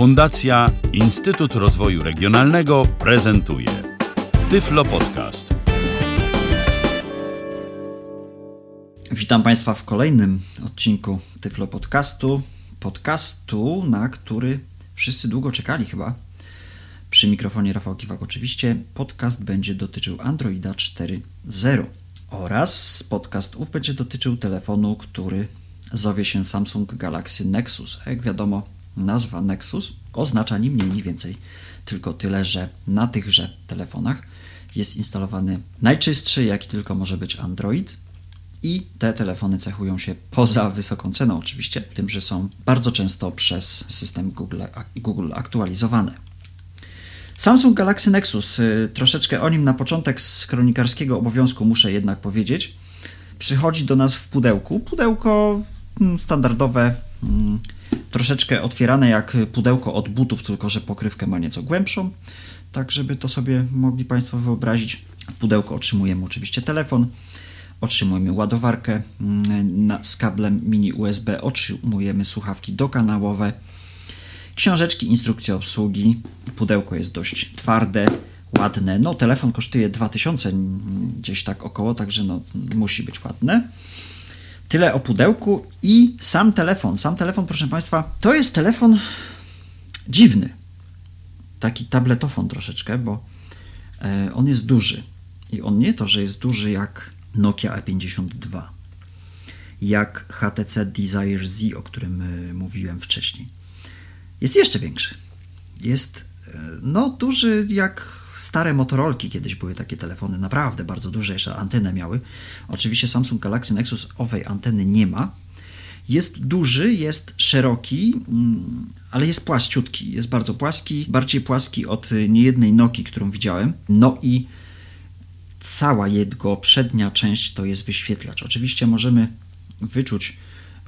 Fundacja Instytut Rozwoju Regionalnego prezentuje Tyflo Podcast. Witam Państwa w kolejnym odcinku Tyflo Podcastu. Podcastu, na który wszyscy długo czekali chyba. Przy mikrofonie Rafał Kiwak oczywiście. Podcast będzie dotyczył Androida 4.0 oraz podcast ów będzie dotyczył telefonu, który zowie się Samsung Galaxy Nexus. A jak wiadomo, nazwa Nexus oznacza ni mniej, ni więcej tylko tyle, że na tychże telefonach jest instalowany najczystszy, jaki tylko może być Android. I te telefony cechują się poza wysoką ceną, oczywiście, tym, że są bardzo często przez system Google, Google aktualizowane. Samsung Galaxy Nexus, y, troszeczkę o nim na początek z kronikarskiego obowiązku muszę jednak powiedzieć. Przychodzi do nas w pudełku. Pudełko mm, standardowe, mm, troszeczkę otwierane jak pudełko od butów, tylko że pokrywkę ma nieco głębszą. Tak, żeby to sobie mogli Państwo wyobrazić. W pudełku otrzymujemy oczywiście telefon, otrzymujemy ładowarkę mm, z kablem mini USB, otrzymujemy słuchawki dokanałowe, książeczki, instrukcje obsługi. Pudełko jest dość twarde, ładne. No, telefon kosztuje 2000 mm, gdzieś tak około, także no, musi być ładne. Tyle o pudełku i sam telefon. Sam telefon, proszę Państwa, to jest telefon dziwny. Taki tabletofon troszeczkę, bo e, on jest duży. I on nie to, że jest duży jak Nokia E52, jak HTC Desire Z, o którym e, mówiłem wcześniej. Jest jeszcze większy. Jest e, no duży jak stare Motorolki kiedyś były takie telefony, naprawdę bardzo duże, jeszcze antenę miały. Oczywiście Samsung Galaxy Nexus owej anteny nie ma. Jest duży, jest szeroki, mm, ale jest płaściutki. Jest bardzo płaski, bardziej płaski od niejednej Nokii, którą widziałem. No i cała jego przednia część to jest wyświetlacz. Oczywiście możemy wyczuć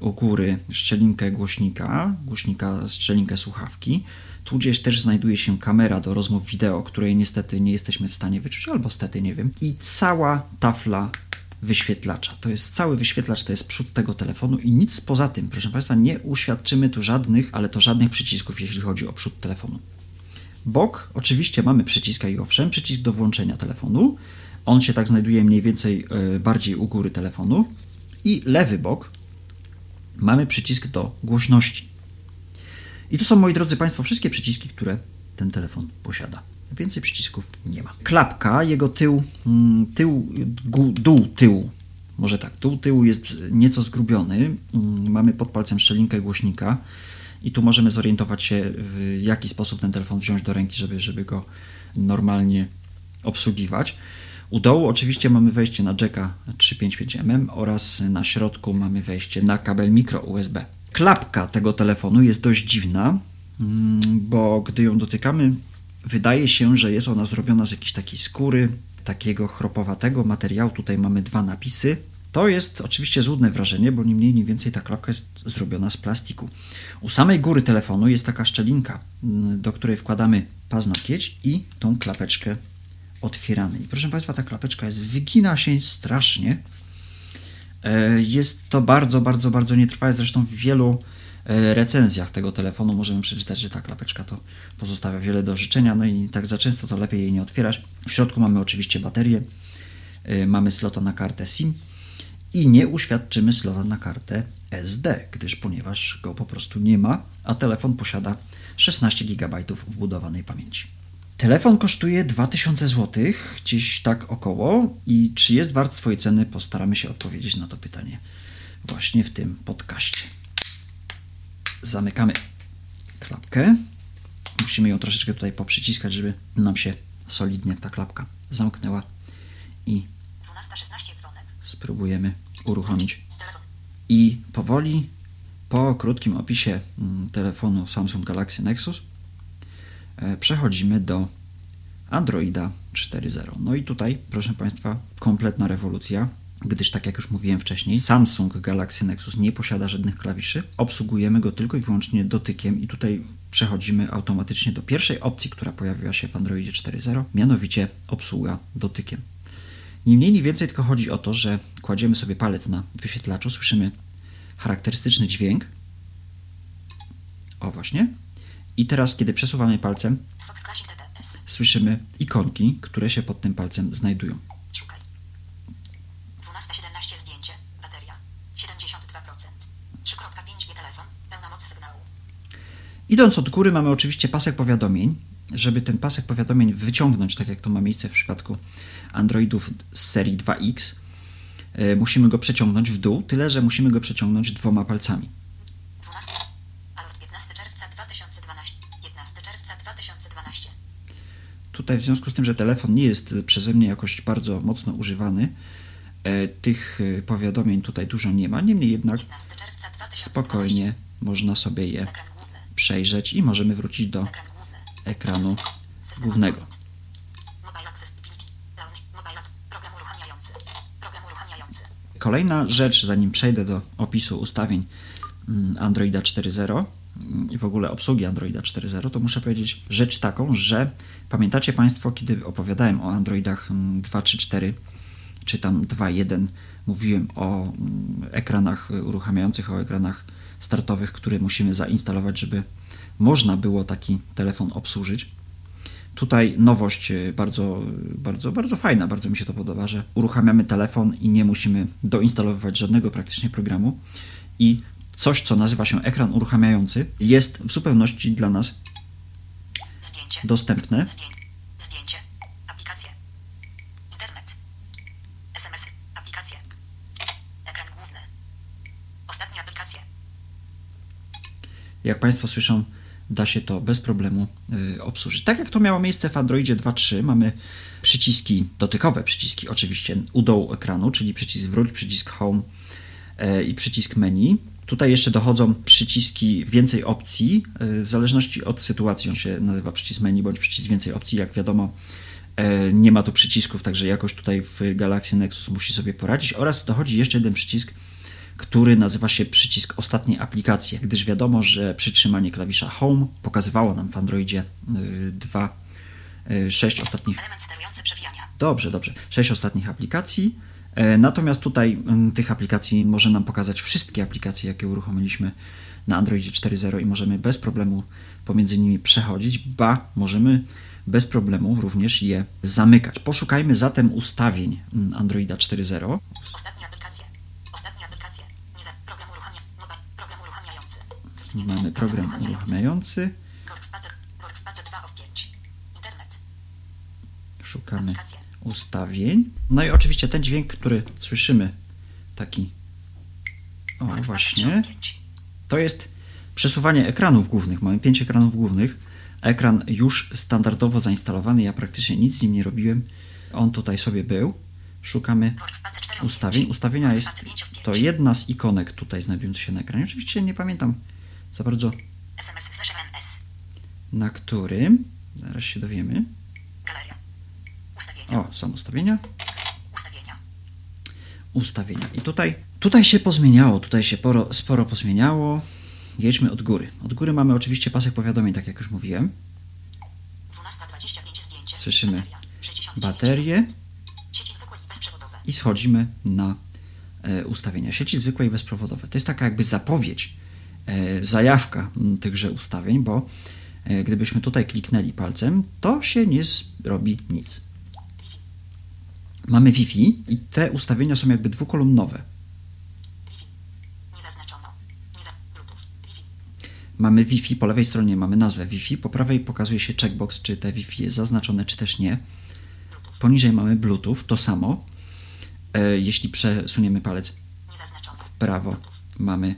u góry szczelinkę głośnika, głośnika szczelinkę słuchawki. Tudzież też znajduje się kamera do rozmów wideo, której niestety nie jesteśmy w stanie wyczuć, albo stety nie wiem. I cała tafla wyświetlacza. To jest cały wyświetlacz, to jest przód tego telefonu i nic poza tym. Proszę Państwa, nie uświadczymy tu żadnych, ale to żadnych przycisków, jeśli chodzi o przód telefonu. Bok, oczywiście mamy przycisk i owszem, przycisk do włączenia telefonu. On się tak znajduje mniej więcej yy, bardziej u góry telefonu. I lewy bok mamy przycisk do głośności. I to są, moi drodzy Państwo, wszystkie przyciski, które ten telefon posiada. Więcej przycisków nie ma. Klapka, jego tył, mm, tył, dół tyłu, może tak, dół tyłu jest nieco zgrubiony. Mm, mamy pod palcem szczelinkę głośnika i tu możemy zorientować się, w jaki sposób ten telefon wziąć do ręki, żeby, żeby go normalnie obsługiwać. U dołu oczywiście mamy wejście na jacka 355mm oraz na środku mamy wejście na kabel mikro USB. Klapka tego telefonu jest dość dziwna, mm, bo gdy ją dotykamy, wydaje się, że jest ona zrobiona z jakiejś takiej skóry, takiego chropowatego materiału. Tutaj mamy dwa napisy. To jest oczywiście złudne wrażenie, bo ni mniej, ni więcej ta klapka jest zrobiona z plastiku. U samej góry telefonu jest taka szczelinka, mm, do której wkładamy paznokieć i tą klapeczkę otwieramy. I proszę Państwa, ta klapeczka jest, wygina się strasznie. E, jest to bardzo, bardzo, bardzo nietrwałe. Zresztą w wielu e, recenzjach tego telefonu możemy przeczytać, że ta klapeczka to pozostawia wiele do życzenia, no i tak za często to lepiej jej nie otwierać. W środku mamy oczywiście baterię, e, mamy slota na kartę SIM i nie uświadczymy slota na kartę SD, gdyż ponieważ go po prostu nie ma, a telefon posiada 16 GB wbudowanej pamięci. Telefon kosztuje 2000 zł, gdzieś tak około. I czy jest wart swojej ceny? Postaramy się odpowiedzieć na to pytanie właśnie w tym podcaście. Zamykamy klapkę. Musimy ją troszeczkę tutaj poprzyciskać, żeby nam się solidnie ta klapka zamknęła. I spróbujemy uruchomić. I powoli po krótkim opisie mm, telefonu Samsung Galaxy Nexus przechodzimy do Androida 4.0. No i tutaj, proszę Państwa, kompletna rewolucja, gdyż tak jak już mówiłem wcześniej, Samsung Galaxy Nexus nie posiada żadnych klawiszy. Obsługujemy go tylko i wyłącznie dotykiem i tutaj przechodzimy automatycznie do pierwszej opcji, która pojawiła się w Androidzie 4.0, mianowicie obsługa dotykiem. Ni mniej, ni więcej tylko chodzi o to, że kładziemy sobie palec na wyświetlaczu, słyszymy charakterystyczny dźwięk. O właśnie I teraz, kiedy przesuwamy palcem, słyszymy ikonki, które się pod tym palcem znajdują. Szukaj. 12.17 zdjęcie. Bateria. 72%. 3.5G telefon. Pełna moc sygnału. Idąc od góry mamy oczywiście pasek powiadomień. Żeby ten pasek powiadomień wyciągnąć, tak jak to ma miejsce w przypadku Androidów z serii 2X, e, musimy go przeciągnąć w dół, tyle że musimy go przeciągnąć dwoma palcami. 12. Alert 15 czerwca 2012. 15 czerwca 2012. Tutaj w związku z tym, że telefon nie jest przeze mnie jakoś bardzo mocno używany, e, tych e, powiadomień tutaj dużo nie ma, niemniej jednak 15 czerwca 2012. spokojnie można sobie je przejrzeć i możemy wrócić do ekranu głównego. Kolejna rzecz, zanim przejdę do opisu ustawień mm, Androida 4.0 mm, i w ogóle obsługi Androida 4.0, to muszę powiedzieć rzecz taką, że pamiętacie Państwo, kiedy opowiadałem o Androidach mm, 2.3.4 czy tam 2.1, mówiłem o mm, ekranach uruchamiających, o ekranach startowych, które musimy zainstalować, żeby można było taki telefon obsłużyć. Tutaj nowość e, bardzo, bardzo, bardzo fajna, bardzo mi się to podoba, że uruchamiamy telefon i nie musimy doinstalowywać żadnego praktycznie programu i coś, co nazywa się ekran uruchamiający, jest w zupełności dla nas Zdjęcie. dostępne. Zdję... Zdjęcie. Aplikacje. Internet. SMS. Aplikacje. Ekran główny. Ostatnie aplikacje. Jak Państwo słyszą, da się to bez problemu y, obsłużyć. Tak jak to miało miejsce w Androidzie 2.3, mamy przyciski dotykowe, przyciski oczywiście u dołu ekranu, czyli przycisk wróć, przycisk home e, i przycisk menu. Tutaj jeszcze dochodzą przyciski więcej opcji, y, w zależności od sytuacji. On się nazywa przycisk menu bądź przycisk więcej opcji. Jak wiadomo, e, nie ma tu przycisków, także jakoś tutaj w Galaxy Nexus musi sobie poradzić. Oraz dochodzi jeszcze jeden przycisk, który nazywa się przycisk ostatniej aplikacji, gdyż wiadomo, że przytrzymanie klawisza Home pokazywało nam w Androidzie 2, 6 ostatnich Element sterujący przewijania. Dobrze, dobrze. Sześć ostatnich aplikacji. E, Natomiast tutaj mm, tych aplikacji może nam pokazać wszystkie aplikacje, jakie uruchomiliśmy na Androidzie 4.0 i możemy bez problemu pomiędzy nimi przechodzić, ba, możemy bez problemu również je zamykać. Poszukajmy zatem ustawień mm, Androida 4.0. Ostatnie aplikacje. Ostatnie aplikacje. Nie za... Program uruchamia... Mobile. Program uruchamiający. Mamy program uruchamiający. Workspace. Workspace 2 of 5. Internet. Szukamy Aplikacje. Ustawień. No i oczywiście ten dźwięk, który słyszymy, taki. O, 3 właśnie. of 5. To jest przesuwanie ekranów głównych. Mamy pięć ekranów głównych. Ekran już standardowo zainstalowany. Ja praktycznie nic z nim nie robiłem. On tutaj sobie był. Szukamy Workspace 4 of ustawień. 5. Ustawienia jest Workspace 5 of 5. to jedna z ikonek tutaj znajdujących się na ekranie. Oczywiście nie pamiętam za bardzo MS. na którym. Zaraz się dowiemy. Galeria. O, są ustawienia. Ustawienia. ustawienia. I tutaj, tutaj się pozmieniało, tutaj się sporo, sporo pozmieniało. Jedźmy od góry. Od góry mamy oczywiście pasek powiadomień, tak jak już mówiłem. 12.25 zdjęcie. Słyszymy Bateria. 69%. Baterię Sieci zwykłe i schodzimy na e, ustawienia sieci zwykłe i bezprzewodowe. To jest taka jakby zapowiedź, e, zajawka tychże ustawień, bo e, gdybyśmy tutaj kliknęli palcem, to się nie zrobi nic. Mamy Wi-Fi i te ustawienia są jakby dwukolumnowe. Mamy Wi-Fi, po lewej stronie mamy nazwę Wi-Fi, po prawej pokazuje się checkbox, czy te Wi-Fi jest zaznaczone, czy też nie. Poniżej mamy Bluetooth, to samo. E, jeśli przesuniemy palec w prawo, mamy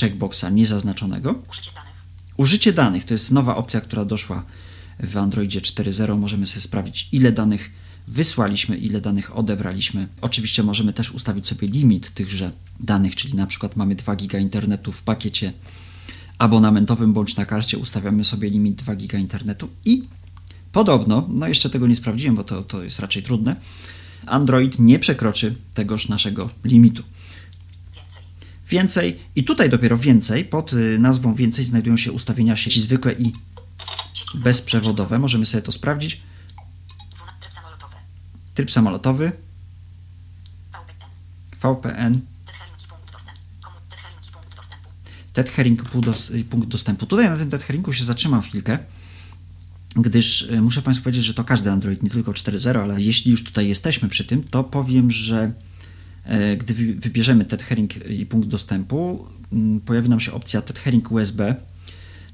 checkboxa niezaznaczonego. Użycie danych. Użycie danych to jest nowa opcja, która doszła w Androidzie 4.0. Możemy sobie sprawdzić, ile danych wysłaliśmy, ile danych odebraliśmy. Oczywiście możemy też ustawić sobie limit tychże danych, czyli na przykład mamy 2 giga internetu w pakiecie abonamentowym bądź na karcie ustawiamy sobie limit 2 giga internetu i podobno, no jeszcze tego nie sprawdziłem, bo to, to jest raczej trudne, Android nie przekroczy tegoż naszego limitu. Więcej. Więcej i tutaj dopiero więcej, pod y, nazwą więcej znajdują się ustawienia sieci zwykłe i bezprzewodowe. Możemy sobie to sprawdzić. Tryb samolotowy. VPN. Tethering punkt dostępu. Tutaj na tym tetheringu się zatrzymam chwilkę, gdyż e, muszę Państwu powiedzieć, że to każdy Android, nie tylko 4.0, ale jeśli już tutaj jesteśmy przy tym, to powiem, że e, gdy wy- wybierzemy tethering i punkt dostępu, pojawi nam się opcja tethering USB.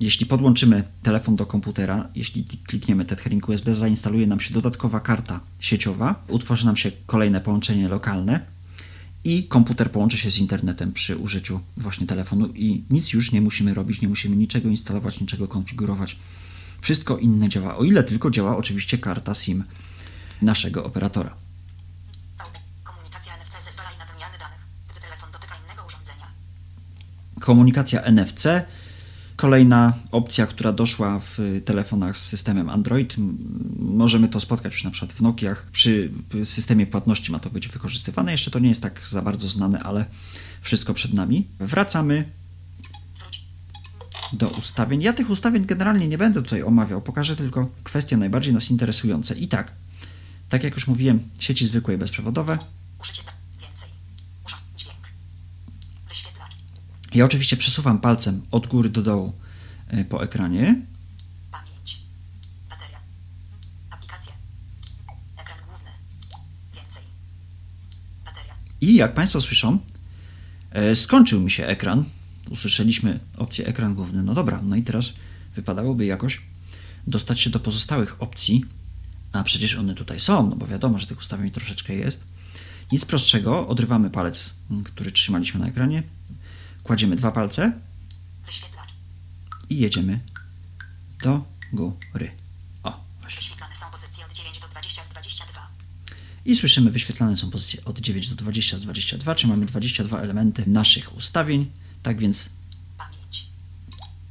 Jeśli podłączymy telefon do komputera, jeśli klikniemy tethering USB, zainstaluje nam się dodatkowa karta sieciowa, utworzy nam się kolejne połączenie lokalne i komputer połączy się z internetem przy użyciu właśnie telefonu i nic już nie musimy robić, nie musimy niczego instalować, niczego konfigurować. Wszystko inne działa, o ile tylko działa oczywiście karta SIM naszego operatora. Komunikacja NFC Kolejna opcja, która doszła w telefonach z systemem Android. Możemy to spotkać już na przykład w Nokiach. Przy systemie płatności ma to być wykorzystywane. Jeszcze to nie jest tak za bardzo znane, ale wszystko przed nami. Wracamy do ustawień. Ja tych ustawień generalnie nie będę tutaj omawiał, pokażę tylko kwestie najbardziej nas interesujące. I tak, tak jak już mówiłem, sieci zwykłe i bezprzewodowe. Użycie da. Więcej. Urząd. Dźwięk. Wyświetlacz. Ja oczywiście przesuwam palcem od góry do dołu y, po ekranie. Pamięć. Bateria. Aplikacje. Ekran główny. Więcej. Bateria. I jak Państwo słyszą, e, skończył mi się ekran. Usłyszeliśmy opcję ekran główny. No dobra, no i teraz wypadałoby jakoś dostać się do pozostałych opcji, a przecież one tutaj są, no bo wiadomo, że tych ustawień troszeczkę jest. Nic prostszego, odrywamy palec, który trzymaliśmy na ekranie, kładziemy dwa palce Wyświetlacz. i jedziemy do góry. O, właśnie. Wyświetlane są pozycje od 9 do 20 z 22. I słyszymy, wyświetlane są pozycje od 9 do 20 z 22, czy mamy 22 elementy naszych ustawień. Tak więc Pamięć.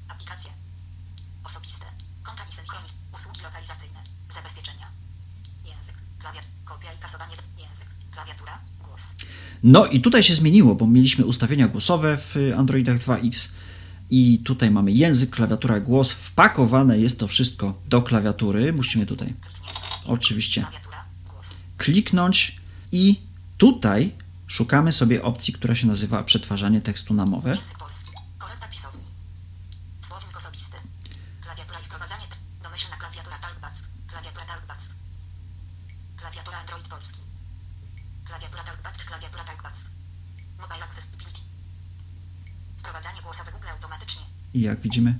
Aplikacje. Osobiste. Konta i synchronizm. Usługi lokalizacyjne. Zabezpieczenia. Język. Klawiat. Kopia i kasowanie. do- Język. Klawiatura. Głos. No i tutaj się zmieniło, bo mieliśmy ustawienia głosowe w Androidach 2X i tutaj mamy język, klawiatura, głos. Wpakowane jest to wszystko do klawiatury. Musimy tutaj oczywiście kliknąć i tutaj szukamy sobie opcji, która się nazywa przetwarzanie tekstu na mowę. Język polski. Korekta pisowni. Słownik osobisty. Klawiatura i wprowadzanie. te- Domyślna klawiatura Talkback. Klawiatura Talkback. Klawiatura Android polski. Klawiatura Talkback. Klawiatura Talkback. Mobile Accessibility. Wprowadzanie głosowe Google automatycznie. I jak widzimy,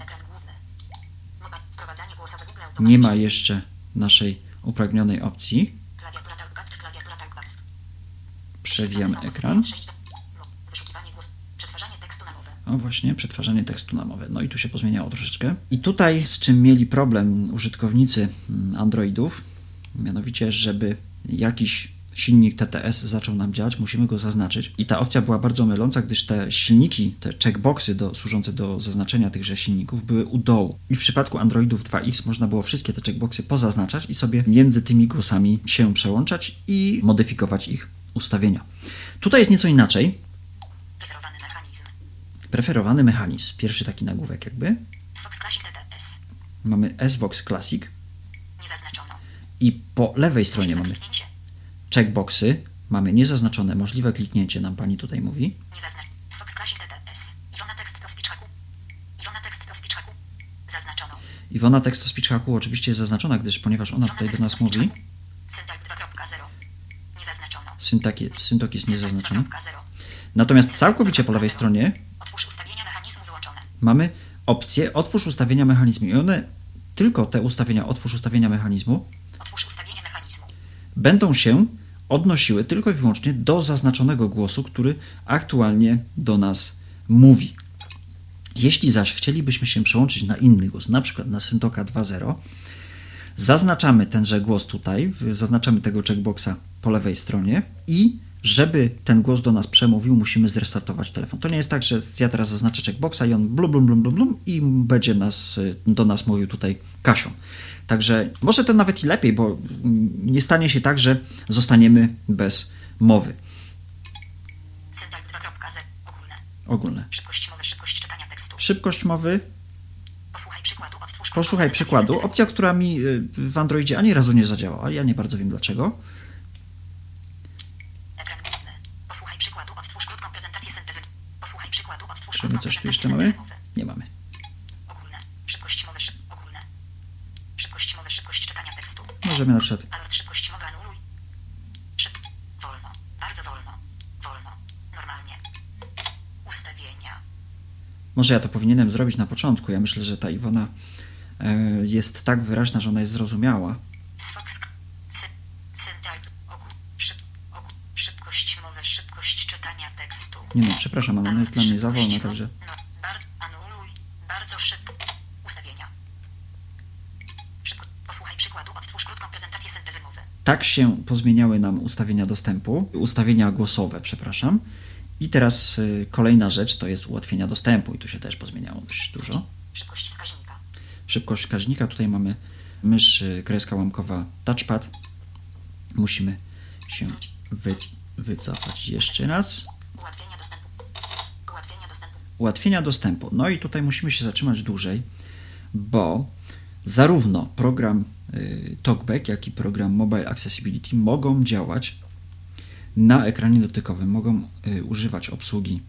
nie ma jeszcze naszej upragnionej opcji. Klawiatura Talkback. Przewijamy ekran. pozycje od 6 do- no. O właśnie, przetwarzanie tekstu na mowę. No i tu się pozmieniało troszeczkę. I tutaj z czym mieli problem użytkownicy mm, Androidów, mianowicie, żeby jakiś silnik TTS zaczął nam działać, musimy go zaznaczyć. I ta opcja była bardzo myląca, gdyż te silniki, te checkboxy do, służące do zaznaczenia tychże silników były u dołu. I w przypadku Androidów 2X można było wszystkie te checkboxy pozaznaczać i sobie między tymi głosami się przełączać i modyfikować ich ustawienia. Tutaj jest nieco inaczej. Preferowany mechanizm. Preferowany mechanizm, pierwszy taki nagłówek jakby. Fox Classic TTS. Mamy SVOX Classic Nie zaznaczono. i po lewej stronie mamy. Checkboxy, mamy niezaznaczone, możliwe kliknięcie, nam pani tutaj mówi. Iwona tekst to speech hacku oczywiście jest zaznaczona, gdyż ponieważ ona tutaj do nas mówi, haku. Syntax 2.0. Nie zaznaczono. syntak, syntok jest niezaznaczony. 2.0. Natomiast całkowicie po lewej stronie mamy opcję otwórz ustawienia mechanizmu i one, tylko te ustawienia Otwórz ustawienia mechanizmu. będą się odnosiły tylko i wyłącznie do zaznaczonego głosu, który aktualnie do nas mówi. Jeśli zaś chcielibyśmy się przełączyć na inny głos, na przykład na Syntoka 2.0, zaznaczamy tenże głos tutaj, zaznaczamy tego checkboxa po lewej stronie i żeby ten głos do nas przemówił, musimy zrestartować telefon. To nie jest tak, że ja teraz zaznaczę checkboxa i on blum, blum, blum, blum, blum i będzie nas, do nas mówił tutaj Kasią. Także może to nawet i lepiej, bo nie stanie się tak, że zostaniemy bez mowy Syntax 2.0. Ogólne. ogólne. Szybkość mowy. Szybkość czytania tekstu. Szybkość mowy, Posłuchaj przykładu. Odtwórz posłuchaj przykładu. prezentację Opcja, która mi y, w Androidzie ani razu nie zadziałała, ja nie bardzo wiem dlaczego. syntezy. Ekran główny. Posłuchaj przykładu. Odtwórz krótką prezentację syntezy. Posłuchaj przykładu. Krótką jeszcze mamy? Nie mamy. Ogólne. Szybkość mowy. Szyb... Ogólne. Szybkość mowy. Szybkość czytania tekstu. Możemy na przykład. Wolno. Bardzo wolno. Wolno. Normalnie. Ustawienia. Może ja to powinienem zrobić na początku. Ja myślę, że ta Iwona e, jest tak wyraźna, że ona jest zrozumiała. Nie no, przepraszam, ale ona jest dla mnie za wolna, także... mo- No, bardzo, anuluj. Bardzo szybko. Ustawienia. Szybko. Posłuchaj przykładu. Odtwórz krótką prezentację syntezy mowy. Tak się pozmieniały nam ustawienia dostępu, ustawienia głosowe, przepraszam. I teraz y, kolejna rzecz to jest ułatwienia dostępu i tu się też pozmieniało dość dużo. Szybkość wskaźnika. Szybkość wskaźnika, tutaj mamy mysz, y, kreska łamkowa, touchpad. Musimy się wy, wycofać jeszcze raz. Ułatwienia dostępu. Ułatwienia dostępu. ułatwienia dostępu. No i tutaj musimy się zatrzymać dłużej, bo zarówno program y, TalkBack, jak i program Mobile Accessibility mogą działać na ekranie dotykowym, mogą y, używać obsługi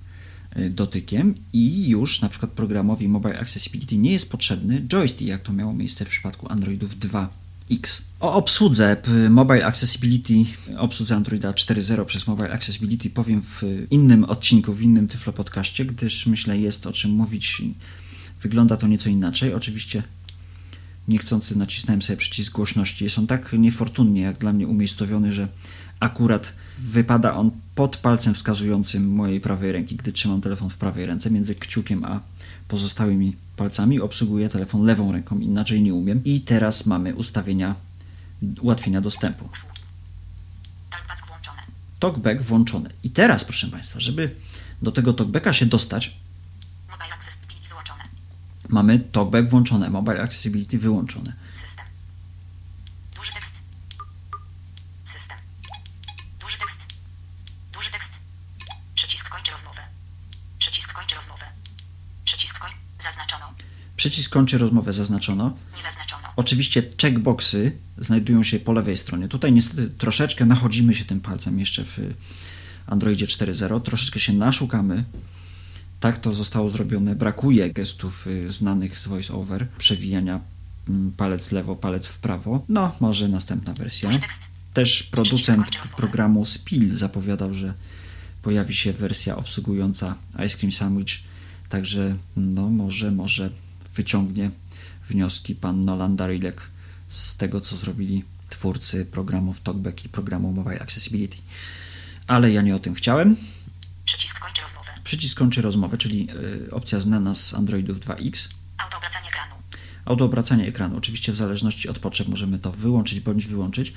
y, dotykiem i już na przykład programowi Mobile Accessibility nie jest potrzebny joystick, jak to miało miejsce w przypadku Androidów 2X. O obsłudze Mobile Accessibility, obsłudze Androida 4.0 przez Mobile Accessibility powiem w innym odcinku, w innym Tyflo podcaście, gdyż myślę jest o czym mówić. Wygląda to nieco inaczej. Oczywiście niechcący nacisnąłem sobie przycisk głośności. Jest on tak niefortunnie jak dla mnie umiejscowiony, że akurat wypada on pod palcem wskazującym mojej prawej ręki, gdy trzymam telefon w prawej ręce, między kciukiem a pozostałymi palcami. Obsługuję telefon lewą ręką, inaczej nie umiem. I teraz mamy ustawienia ułatwienia dostępu. Talkback włączony. I teraz, proszę Państwa, żeby do tego talkbacka się dostać. Mamy talkback włączone, mobile accessibility wyłączone. System. Duży tekst. System. Duży tekst. Duży tekst. Przycisk kończy rozmowę. Przycisk kończy rozmowę. Przycisk koń... Zaznaczono. Przycisk kończy rozmowę zaznaczono. Nie zaznaczono. Oczywiście checkboxy znajdują się po lewej stronie. Tutaj niestety troszeczkę nachodzimy się tym palcem jeszcze w Androidzie 4.0. Troszeczkę się naszukamy. Tak to zostało zrobione. Brakuje gestów y, znanych z VoiceOver, przewijania mm, palec lewo, palec w prawo. No, może następna wersja. Też producent programu Spill zapowiadał, że pojawi się wersja obsługująca Ice Cream Sandwich, także no może, może wyciągnie wnioski pan Nolan Darilek z tego, co zrobili twórcy programów TalkBack i programu Mobile Accessibility. Ale ja nie o tym chciałem. Przycisk kończy rozmowę. Czyli y, opcja znana z Androidów 2X. Auto obracanie ekranu. Autoobracanie ekranu. Oczywiście w zależności od potrzeb możemy to wyłączyć bądź wyłączyć.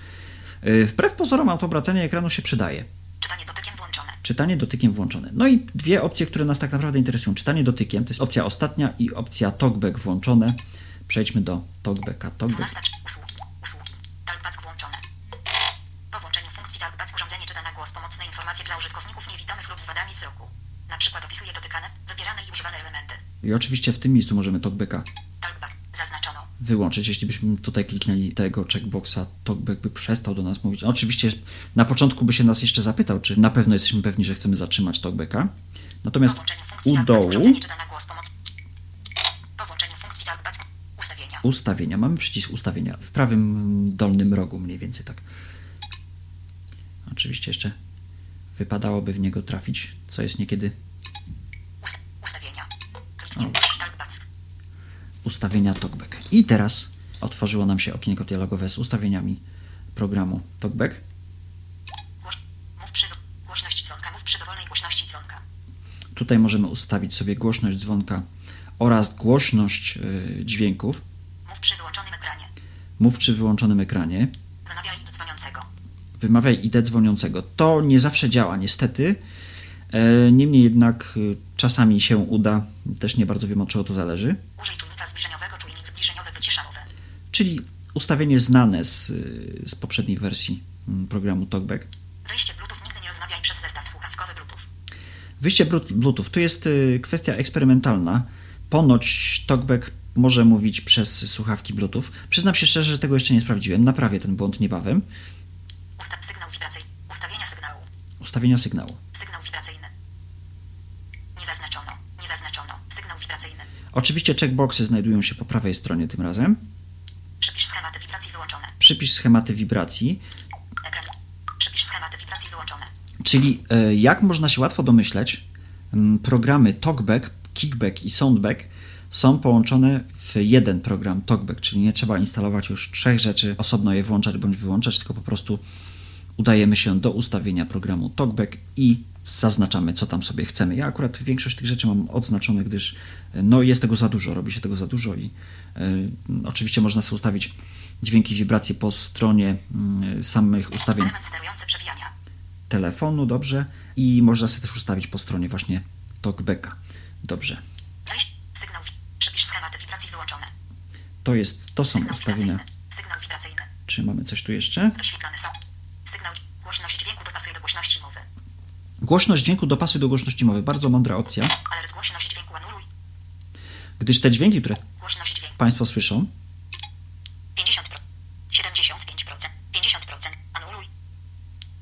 Y, Wbrew pozorom autoobracanie ekranu się przydaje. Czytanie dotykiem włączone. Czytanie dotykiem włączone. No i dwie opcje, które nas tak naprawdę interesują. Czytanie dotykiem to jest opcja ostatnia i opcja talkback włączone. Przejdźmy do talkbacka. Talkback. 12. Usługi. Usługi. Talkback włączone. Po włączeniu funkcji Talkback urządzenie czyta na głos pomocne informacje dla użytkowników niewidomych lub z wadami wzroku. Na przykład opisuje dotykane, wybierane i używane elementy. I oczywiście w tym miejscu możemy talkbacka Talkback. Zaznaczono. wyłączyć. Jeśli byśmy tutaj kliknęli tego checkboxa, talkback by przestał do nas mówić. Oczywiście na początku by się nas jeszcze zapytał, czy na pewno jesteśmy pewni, że chcemy zatrzymać talkbacka. Natomiast u dołu. Ustawienia. ustawienia. Mamy przycisk ustawienia w prawym dolnym rogu, mniej więcej tak. Oczywiście jeszcze wypadałoby w niego trafić, co jest niekiedy Ust ustawienia. Ustawienia TalkBack. I teraz otworzyło nam się okienko dialogowe z ustawieniami programu TalkBack. Tutaj możemy ustawić sobie głośność dzwonka oraz głośność y, dźwięków. Mów przy wyłączonym ekranie. Mów przy wyłączonym ekranie. Wymawiaj ID dzwoniącego. To nie zawsze działa, niestety. E, Niemniej jednak y, czasami się uda. Też nie bardzo wiem od czego to zależy. Użyj czujnika zbliżeniowego. Czujnik zbliżeniowy wycisza mowę. Czyli ustawienie znane z, z poprzedniej wersji mm, programu TalkBack. Wyjście Bluetooth. Nigdy nie rozmawiaj przez zestaw słuchawkowy Bluetooth. Wyjście Blu- Bluetooth to jest y, kwestia eksperymentalna. Ponoć TalkBack może mówić przez słuchawki Bluetooth. Przyznam się szczerze, że tego jeszcze nie sprawdziłem. Naprawię ten błąd niebawem. Ustaw sygnał wibracyjny. Ustawienia sygnału. Ustawienia sygnału. Sygnał wibracyjny. Nie zaznaczono. Nie zaznaczono. Oczywiście checkboxy znajdują się po prawej stronie tym razem. Przypisz schematy wibracji wyłączone. Przypisz schematy wibracji, Ekran. Przypisz schematy wibracji wyłączone. czyli e, jak można się łatwo domyśleć, programy TalkBack, Kickback i Soundback są połączone w jeden program TalkBack, czyli nie trzeba instalować już trzech rzeczy, osobno je włączać bądź wyłączać, tylko po prostu udajemy się do ustawienia programu TalkBack i zaznaczamy, co tam sobie chcemy. Ja akurat większość tych rzeczy mam odznaczone, gdyż e, no, jest tego za dużo, robi się tego za dużo i e, oczywiście można sobie ustawić dźwięki, wibracje po stronie mm, samych ustawień telefonu, dobrze, i można sobie też ustawić po stronie właśnie TalkBacka. Dobrze. Wibracji. To jest, to są ustawienia. Czy mamy coś tu jeszcze? Wyświetlane są. Głośność dźwięku dopasuje do głośności mowy. Głośność dźwięku dopasuj do głośności mowy. Bardzo mądra opcja, Alert głośność dźwięku anuluj. gdyż te dźwięki, które dźwięku. Państwo słyszą, 50%. 75%. 50%. Anuluj.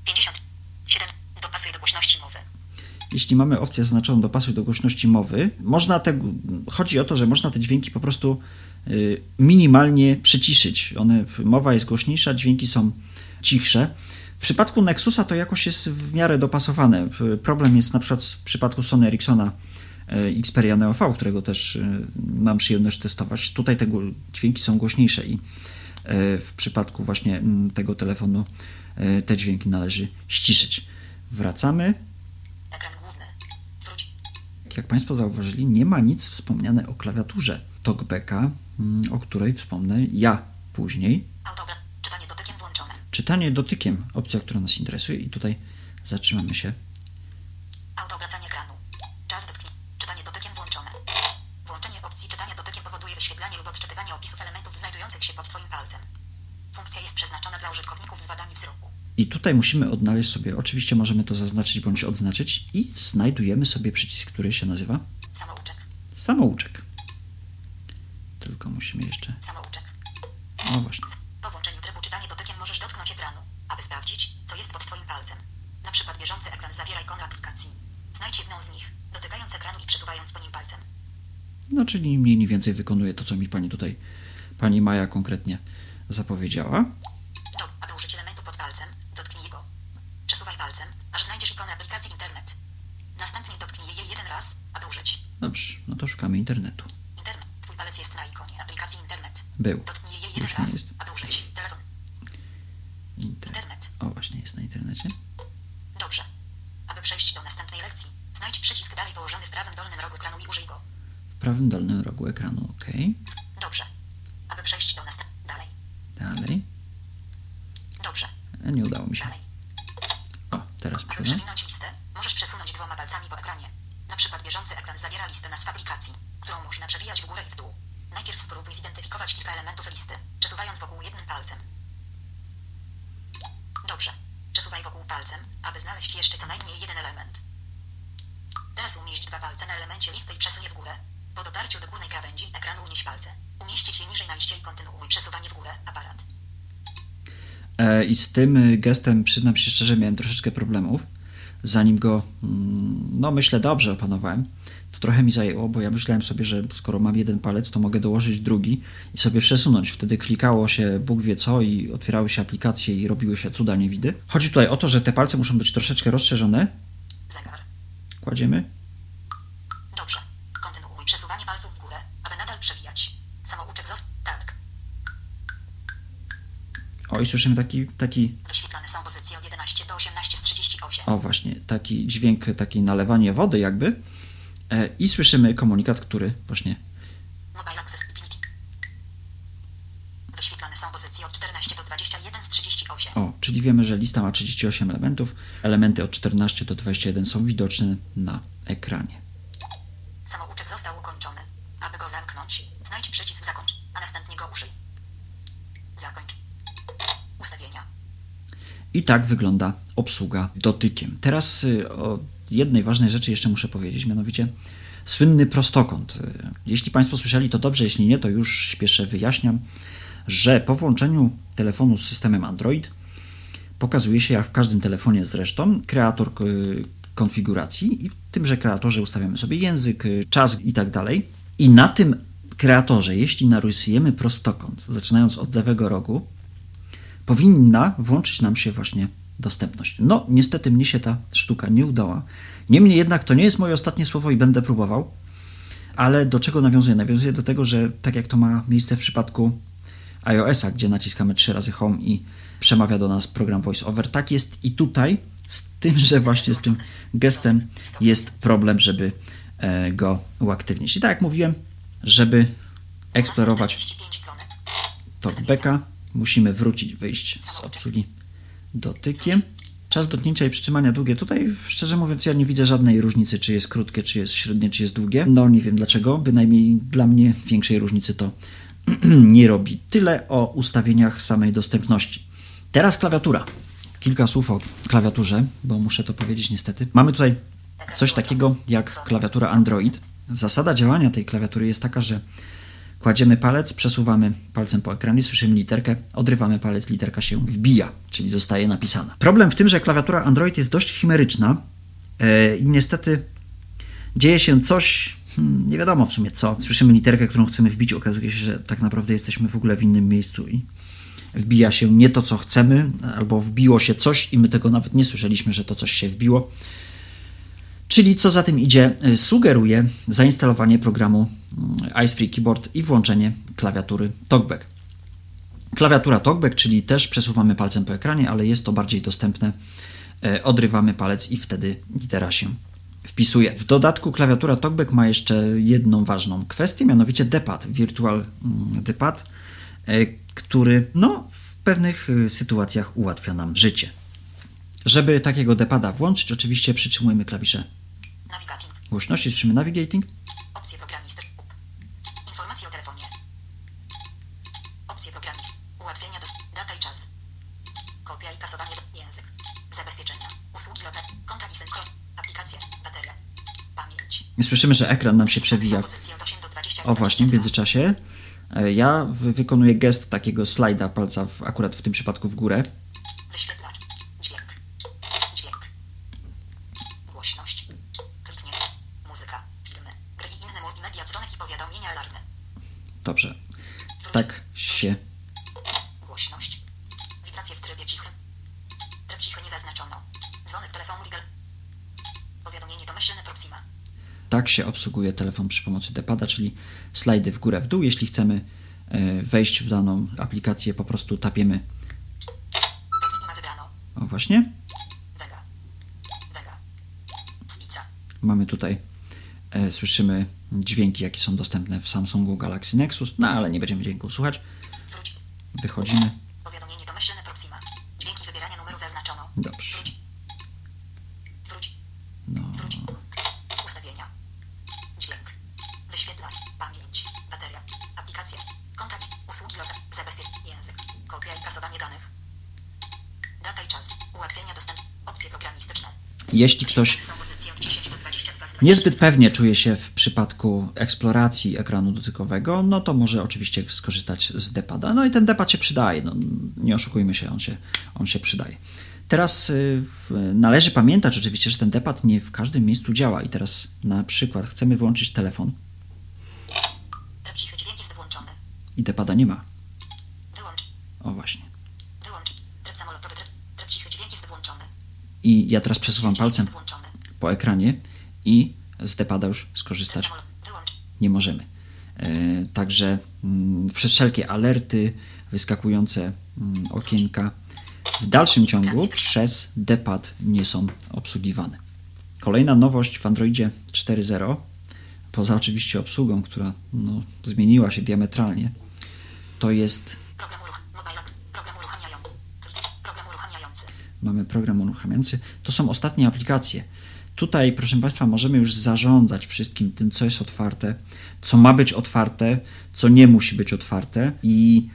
50. 7. Dopasuj do głośności mowy. jeśli mamy opcję zaznaczoną dopasuj do głośności mowy, można te, chodzi o to, że można te dźwięki po prostu y, minimalnie przyciszyć. One, mowa jest głośniejsza, dźwięki są cichsze. W przypadku Nexusa to jakoś jest w miarę dopasowane. Problem jest na przykład w przypadku Sony Ericssona y, Xperia Neo V, którego też y, mam przyjemność testować. Tutaj te dźwięki są głośniejsze i y, w przypadku właśnie tego telefonu te dźwięki należy ściszyć. Wracamy. Jak Państwo zauważyli, nie ma nic wspomniane o klawiaturze TalkBacka, o której wspomnę ja później. Autoobra. Czytanie dotykiem opcja, która nas interesuje i tutaj zatrzymamy się. Autoobracanie ekranu. Czas dotknij. Czytanie dotykiem włączone. Włączenie opcji czytania dotykiem powoduje wyświetlanie lub odczytywanie opisów elementów znajdujących się pod Twoim palcem. Funkcja jest przeznaczona dla użytkowników z wadami wzroku. I tutaj musimy odnaleźć sobie, oczywiście możemy to zaznaczyć bądź odznaczyć i znajdujemy sobie przycisk, który się nazywa Samouczek. samouczek. Tylko musimy jeszcze, Samouczek. o właśnie, Po włączeniu trybu czytanie dotykiem możesz dotknąć ekranu, aby sprawdzić, co jest pod Twoim palcem. Na przykład bieżący ekran zawiera ikony aplikacji. Znajdź jedną z nich, dotykając ekranu i przesuwając po nim palcem. No czyli ni mniej ni więcej wykonuje to, co mi Pani tutaj, Pani Maja konkretnie zapowiedziała. Do, aby użyć elementu pod palcem, dotknij go. Przesuwaj palcem, aż znajdziesz ikonę aplikacji internet. Następnie dotknij jej jeden raz, aby użyć. Dobrze, no to szukamy internetu. Internet. Twój palec jest na ikonie aplikacji internet. Był. Dotknij jej jeden Już raz, jest. aby użyć. Telefon. Inter... Internet. O, właśnie jest na internecie. Dobrze. Aby przejść do następnej lekcji, znajdź przycisk dalej położony w prawym dolnym rogu ekranu i użyj go. W prawym dolnym rogu ekranu, ok. Dobrze. Aby przejść do następnej... Dalej. Dalej. Dobrze. E, Nie udało mi się. Dalej. O, teraz Aby przejdę. przewinąć listę, możesz przesunąć dwoma palcami po ekranie. Na przykład bieżący ekran zawiera listę nazw aplikacji, którą można przewijać w górę i w dół. Najpierw spróbuj zidentyfikować kilka elementów listy, przesuwając wokół jednym palcem. Dobrze. Przesuwaj wokół palcem, aby znaleźć jeszcze co najmniej jeden element. Teraz umieść dwa palce na elemencie listy i przesuń je w górę. Po dotarciu do górnej krawędzi ekranu unieś palce. Umieścić je niżej na liście i kontynuuj przesuwanie w górę, aparat. E, I z tym y, gestem, przyznam się szczerze, miałem troszeczkę problemów. Zanim go, mm, no myślę, dobrze opanowałem, to trochę mi zajęło, bo ja myślałem sobie, że skoro mam jeden palec, to mogę dołożyć drugi i sobie przesunąć. Wtedy klikało się Bóg wie co i otwierały się aplikacje i robiły się cuda niewidy. Chodzi tutaj o to, że te palce muszą być troszeczkę rozszerzone. Zegar. Kładziemy. Dobrze. Kontynuuj przesuwanie palców w górę, aby nadal przewijać. Samouczek zos... Tak. O, i słyszymy taki, taki Wyświetlane są pozycje od 11 do 18 z 38. O właśnie, taki dźwięk, takie nalewanie wody jakby. E, I słyszymy komunikat, który właśnie. Mobile Access. Wyświetlane są pozycje od 14 do 21 z 38. O, czyli wiemy, że lista ma 38 elementów. Elementy od 14 do 21 są widoczne na ekranie. Samouczek został ukończony. Aby go zamknąć, znajdź przycisk zakończ, a następnie go użyj. Zakończ. Ustawienia. I tak wygląda obsługa dotykiem. Teraz y, o jednej ważnej rzeczy jeszcze muszę powiedzieć, mianowicie słynny prostokąt. Y, Jeśli Państwo słyszeli, to dobrze, jeśli nie, to już śpieszę wyjaśniam, że po włączeniu telefonu z systemem Android pokazuje się, jak w każdym telefonie zresztą, kreator y, konfiguracji i w tymże kreatorze ustawiamy sobie język, czas i tak dalej. I na tym kreatorze, jeśli narysujemy prostokąt, zaczynając od lewego rogu, powinna włączyć nam się właśnie dostępność. No, niestety mnie się ta sztuka nie udała. Niemniej jednak to nie jest moje ostatnie słowo i będę próbował. Ale do czego nawiązuję? Nawiązuję do tego, że tak jak to ma miejsce w przypadku iOS-a, gdzie naciskamy trzy razy Home i przemawia do nas program VoiceOver, tak jest i tutaj, z tym, że właśnie z tym gestem jest problem, żeby e, go uaktywnić. I tak jak mówiłem, żeby eksplorować 45 dzwonek. Musimy wrócić, wyjść z obsługi dotykiem. Czas dotknięcia i przytrzymania długie. Tutaj, szczerze mówiąc, ja nie widzę żadnej różnicy, czy jest krótkie, czy jest średnie, czy jest długie. No, nie wiem dlaczego. Bynajmniej dla mnie większej różnicy to nie robi. Tyle o ustawieniach samej dostępności. Teraz klawiatura. Kilka słów o klawiaturze, bo muszę to powiedzieć niestety. Mamy tutaj coś takiego jak klawiatura Android. Zasada działania tej klawiatury jest taka, że kładziemy palec, przesuwamy palcem po ekranie, słyszymy literkę, odrywamy palec, literka się wbija, czyli zostaje napisana. Problem w tym, że klawiatura Android jest dość chimeryczna e, i niestety dzieje się coś, hmm, nie wiadomo w sumie co. Słyszymy literkę, którą chcemy wbić, okazuje się, że tak naprawdę jesteśmy w ogóle w innym miejscu i wbija się nie to, co chcemy, albo wbiło się coś i my tego nawet nie słyszeliśmy, że to coś się wbiło. Czyli co za tym idzie, y, sugeruje zainstalowanie programu mm, Ice Free Keyboard i włączenie klawiatury TalkBack. Klawiatura TalkBack, czyli też przesuwamy palcem po ekranie, ale jest to bardziej dostępne. E, Odrywamy palec i wtedy litera się wpisuje. W dodatku klawiatura TalkBack ma jeszcze jedną ważną kwestię, mianowicie D-pad, Virtual mm, D-pad, e, który no, w pewnych y, sytuacjach ułatwia nam życie. Żeby takiego D-pada włączyć, oczywiście przytrzymujemy klawisze Navigating. głośności, słyszymy navigating, Opcje. Informacje o telefonie. Opcje. Ułatwienia do data i czas. Kopia i kasowanie język. Zabezpieczenia. Usługi lote. Konta i synchron. Aplikacje. Bateria. Pamięć. Słyszymy, że ekran nam się przewija. Pozycje od 8 do 20 O właśnie, w międzyczasie e, ja wy- wykonuję gest takiego slajda palca w, akurat w tym przypadku w górę. Wyświetlacz. Dźwięk. Dźwięk. Głośność. Kliknięcie. Muzyka. Filmy. Gry i inne multimedia. Dzwonek i powiadomienia alarmy. Dobrze, Wróć. tak się Głośność. Wibracje w trybie cichym. Tryb cichy nie zaznaczono. Dzwonek telefonu Regal. Powiadomienie domyślne Proxima. tak się obsługuje telefon przy pomocy D-pada, czyli slajdy w górę, w dół. Jeśli chcemy e, wejść w daną aplikację, po prostu tapiemy. O właśnie, mamy tutaj, e, słyszymy dźwięki, jakie są dostępne w Samsungu Galaxy Nexus, no ale nie będziemy dźwięku słuchać. Wychodzimy. Powiadomienie domyślne Proxima. Dźwięki wybierania numeru zaznaczono. Dobrze. Wróć. Wróć. No, Wróć. Ustawienia. Dźwięk. Wyświetlacz. Pamięć. Bateria. Aplikacje. Kontakt. Usługi lote. Zabezpiecz. Język. Kopia i kasowanie danych. Data i czas. Ułatwienia dostęp. Opcje programistyczne. Jeśli ktoś Są pozycje od 10 do 22 z niezbyt pewnie czuje się w przypadku eksploracji ekranu dotykowego, no to może oczywiście skorzystać z D-pada. No i ten D-pad się przydaje, no, nie oszukujmy się, on się, on się przydaje. Teraz y, w, należy pamiętać oczywiście, że ten D-pad nie w każdym miejscu działa i teraz na przykład chcemy włączyć telefon Tryb cichy dźwięk jest włączony. i D-pada nie ma. Wyłącz. O właśnie. Wyłącz. Tryb samolotowy. Tryb, tryb cichy dźwięk jest włączony. I ja teraz przesuwam palcem po ekranie i z D-pada już skorzystać nie możemy. E, Także mm, wszelkie alerty, wyskakujące mm, okienka w dalszym ciągu przez D-pad nie są obsługiwane. Kolejna nowość w Androidzie 4.0, poza oczywiście obsługą, która no, zmieniła się diametralnie, to jest Program uruch... Mobile apps. Program uruchamiający. Klik. Program uruchamiający. Mamy program uruchamiający. To są ostatnie aplikacje. Tutaj, proszę Państwa, możemy już zarządzać wszystkim tym, co jest otwarte, co ma być otwarte, co nie musi być otwarte i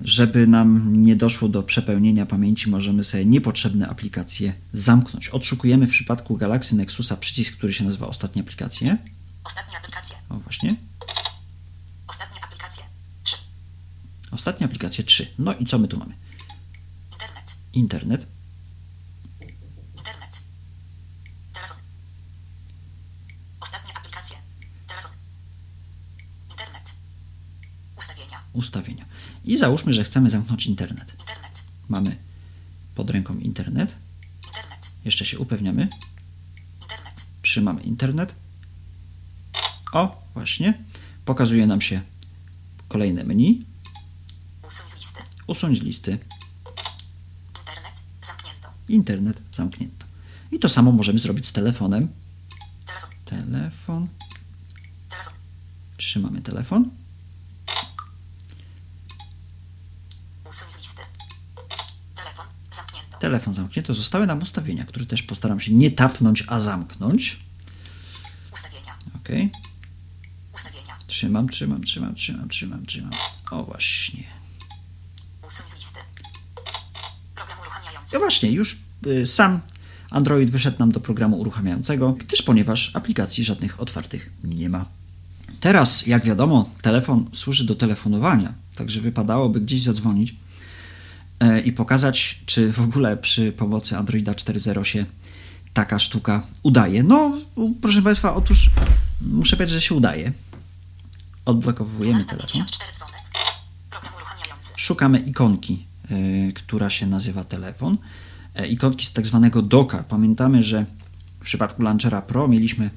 żeby nam nie doszło do przepełnienia pamięci, możemy sobie niepotrzebne aplikacje zamknąć. Odszukujemy w przypadku Galaxy Nexusa przycisk, który się nazywa Ostatnie aplikacje. Ostatnie aplikacje. O właśnie. Ostatnie aplikacje. 3. Ostatnie aplikacje 3. No i co my tu mamy? Internet. Internet. Internet. Telefon. Ostatnie aplikacje. Telefon. Ustawienia. ustawienia. I załóżmy, że chcemy zamknąć internet. Internet. Mamy pod ręką internet. Internet. Jeszcze się upewniamy. Internet. Trzymamy internet. O, właśnie. Pokazuje nam się kolejne menu. Usuń z listy. Usuń z listy. Internet. Zamknięto. I to samo możemy zrobić z telefonem. Telefon. Telefon. Telefon. Trzymamy telefon. Usuń z listy. Telefon. Zamknięto. Telefon zamknięto. Zostały nam ustawienia, które też postaram się nie tapnąć, a zamknąć. Ustawienia. Ok. Ustawienia. Trzymam, trzymam, trzymam, trzymam, trzymam, trzymam. O właśnie. Usuń z listy. Program uruchamiający. No właśnie, już y, sam Android wyszedł nam do programu uruchamiającego, gdyż ponieważ aplikacji żadnych otwartych nie ma. Teraz, jak wiadomo, telefon służy do telefonowania, także wypadałoby gdzieś zadzwonić e, i pokazać, czy w ogóle przy pomocy Androida 4.0 się taka sztuka udaje. No, proszę Państwa, otóż muszę powiedzieć, że się udaje. Odblokowujemy telefon. 12.54 dzwonek. Program uruchamiający. szukamy ikonki, która się nazywa telefon. E, ikonki z tak zwanego doka. Pamiętamy, że w przypadku Launchera Pro mieliśmy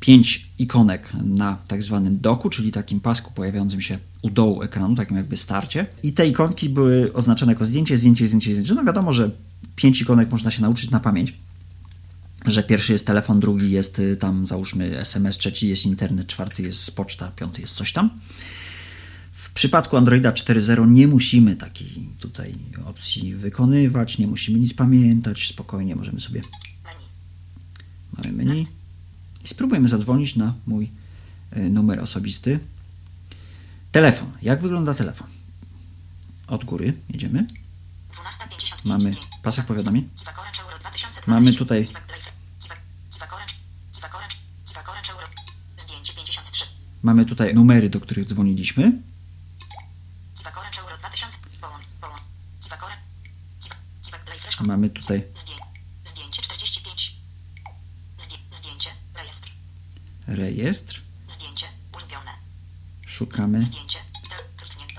pięć ikonek na tak zwanym doku, czyli takim pasku pojawiającym się u dołu ekranu, takim jakby starcie. I te ikonki były oznaczone jako zdjęcie, zdjęcie, zdjęcie, zdjęcie. No wiadomo, że pięć ikonek można się nauczyć na pamięć że pierwszy jest telefon, drugi jest y, tam załóżmy SMS, trzeci jest internet, czwarty jest poczta, piąty jest coś tam. W przypadku Androida 4.0 nie musimy takiej tutaj opcji wykonywać, nie musimy nic pamiętać, spokojnie możemy sobie, mamy menu i spróbujemy zadzwonić na mój y, numer osobisty. Telefon. Jak wygląda telefon? Od góry jedziemy. 12.55 Mamy pasek powiadomień. Kiwak Orange Euro 2012. Mamy tutaj- Kiwak Life. Kiwak, Kiwak Orange. Kiwak Orange. Kiwak Orange Euro. Zdjęcie 53. Mamy tutaj numery, do których dzwoniliśmy. Kiwak Orange Euro 2000. Połącz. Połącz. Kiwak Orange. Kiwak, kiwak Play Fresh. Mamy tutaj Zdję, zdjęcie 45. Zdję, zdjęcie. Rejestr. rejestr. Zdjęcie. Ulubione. Szukamy. Zdjęcie.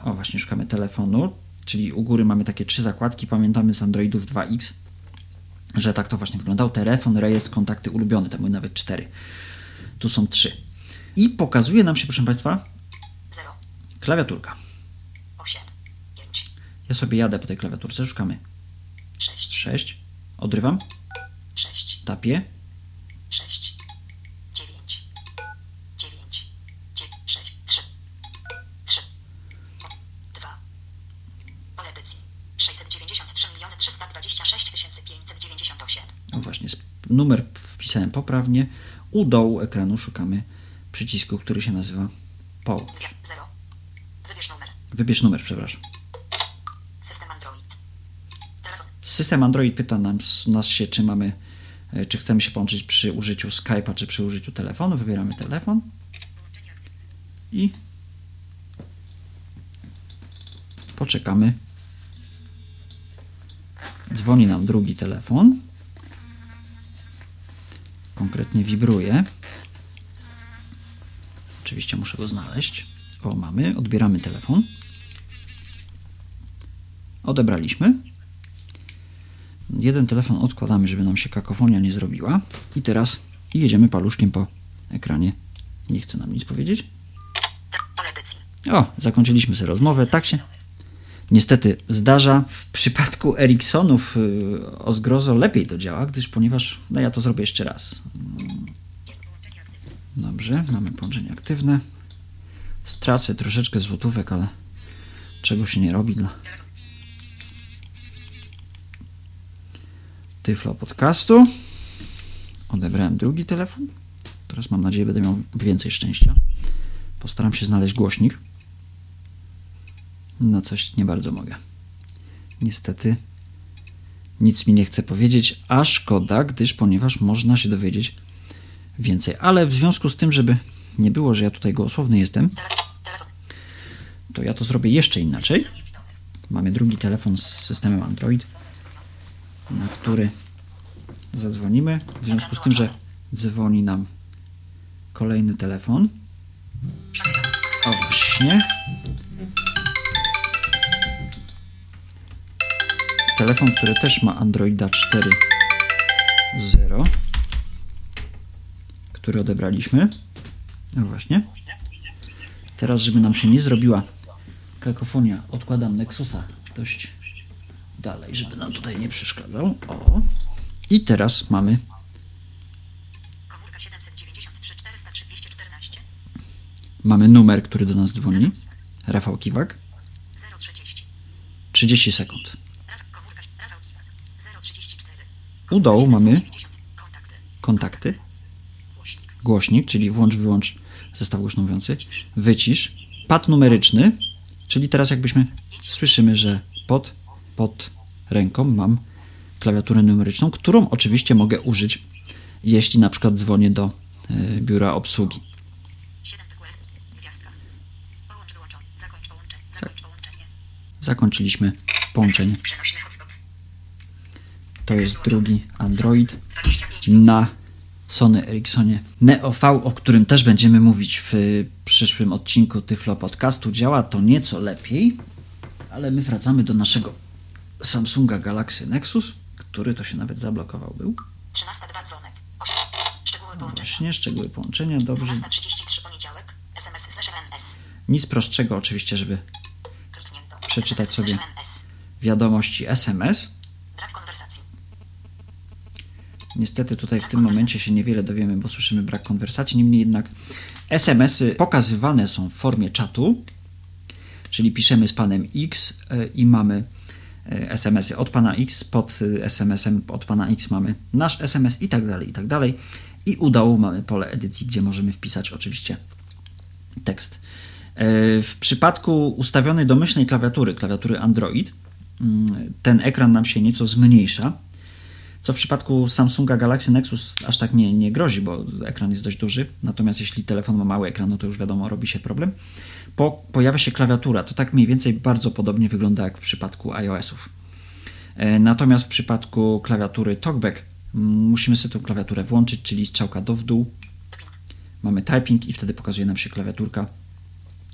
O, właśnie szukamy telefonu, czyli u góry mamy takie trzy zakładki, pamiętamy z Androidów 2X, że tak to właśnie wyglądał. Telefon, rejestr, kontakty ulubione, tam były nawet cztery. Tu są trzy. I pokazuje nam się, proszę Państwa, 0, klawiaturka. 8, 5, Ja sobie jadę po tej klawiaturce, szukamy 6, 6, odrywam, 6, tapię, 6, 9, 9, 6, 3, 3, 2. Pole edycji. 693 326 598. no właśnie, numer wpisałem poprawnie, u dołu ekranu szukamy przycisku, który się nazywa POW. 0. Wybierz numer. Wybierz numer, przepraszam. System Android. Telefon. System Android pyta nas się, czy mamy, e, czy chcemy się połączyć przy użyciu Skype'a, czy przy użyciu telefonu. Wybieramy telefon i poczekamy. Dzwoni nam drugi telefon. Konkretnie wibruje. Oczywiście muszę go znaleźć. O, mamy. Odbieramy telefon. Odebraliśmy. Jeden telefon odkładamy, żeby nam się kakofonia nie zrobiła. I teraz jedziemy paluszkiem po ekranie. Nie chce nam nic powiedzieć. O, zakończyliśmy sobie rozmowę. Tak się niestety zdarza. W przypadku Ericssonów y, o zgrozo lepiej to działa, gdyż ponieważ, no ja to zrobię jeszcze raz. Dobrze, mamy połączenie aktywne. Stracę troszeczkę złotówek, ale czego się nie robi dla Tyflo Podcastu. Odebrałem drugi telefon. Teraz mam nadzieję, będę miał więcej szczęścia. Postaram się znaleźć głośnik. No coś nie bardzo mogę. Niestety nic mi nie chce powiedzieć, a szkoda, gdyż ponieważ można się dowiedzieć więcej. Ale w związku z tym, żeby nie było, że ja tutaj gołosłowny jestem, to ja to zrobię jeszcze inaczej. Mamy drugi telefon z systemem Android, na który zadzwonimy, w związku z tym, że dzwoni nam kolejny telefon. O, właśnie. Telefon, który też ma Androida 4.0, który odebraliśmy. No właśnie. Teraz, żeby nam się nie zrobiła kakofonia, odkładam Nexusa dość dalej, żeby nam tutaj nie przeszkadzał. O. I teraz mamy Komórka 793 403 214 mamy numer, który do nas dzwoni. Rafał Kiwak. 030. 30 sekund. Komórka Rafał Kiwak 034. U dołu mamy 90. Kontakty. kontakty, Głośnik. głośnik, czyli włącz, wyłącz zestaw głośno mówiący, wycisz, pad numeryczny, czyli teraz jakbyśmy słyszymy, że pod, pod ręką mam klawiaturę numeryczną, którą oczywiście mogę użyć, jeśli na przykład dzwonię do y, biura obsługi. 7 PQS. Gwiazdka. Połącz wyłączony. Zakończ połączenie. Zakończ połączenie. Zakończyliśmy połączenie. To jest drugi Android 25. na Sony Ericssonie Neo V, o którym też będziemy mówić w przyszłym odcinku Tyflo Podcastu. Działa to nieco lepiej, ale my wracamy do naszego Samsunga Galaxy Nexus, który to się nawet zablokował był. 13.2 dzwonek. 8. Szczegóły połączenia. Właśnie, szczegóły połączenia, dobrze. 12.33 poniedziałek. SMS MS. Nic prostszego oczywiście, żeby. Przeczytać sobie. wiadomości SMS. Brak konwersacji. Niestety tutaj w tym momencie się niewiele dowiemy, bo słyszymy brak konwersacji. Niemniej jednak SMS-y pokazywane są w formie czatu, czyli piszemy z panem X e, i mamy SMS-y od pana X, pod e, SMS-em od pana X mamy nasz SMS i tak dalej, i tak dalej. I u dołu mamy pole edycji, gdzie możemy wpisać oczywiście tekst. E, W przypadku ustawionej domyślnej klawiatury, klawiatury Android, mm, ten ekran nam się nieco zmniejsza, co w przypadku Samsunga Galaxy Nexus aż tak nie, nie grozi, bo ekran jest dość duży. Natomiast jeśli telefon ma mały ekran, no to już wiadomo, robi się problem. Po, pojawia się klawiatura. To tak mniej więcej bardzo podobnie wygląda jak w przypadku iOS-ów. E, Natomiast w przypadku klawiatury TalkBack mm, musimy sobie tę klawiaturę włączyć, czyli strzałka do w dół. Mamy typing i wtedy pokazuje nam się klawiaturka,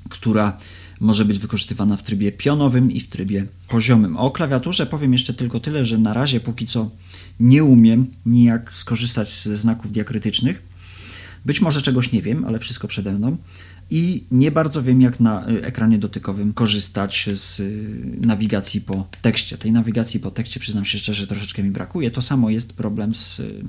która może być wykorzystywana w trybie pionowym i w trybie poziomym. O klawiaturze powiem jeszcze tylko tyle, że na razie póki co nie umiem nijak skorzystać ze znaków diakrytycznych. Być może czegoś nie wiem, ale wszystko przede mną. I nie bardzo wiem, jak na y, ekranie dotykowym korzystać z y, nawigacji po tekście. Tej nawigacji po tekście, przyznam się szczerze, troszeczkę mi brakuje. To samo jest problem z y,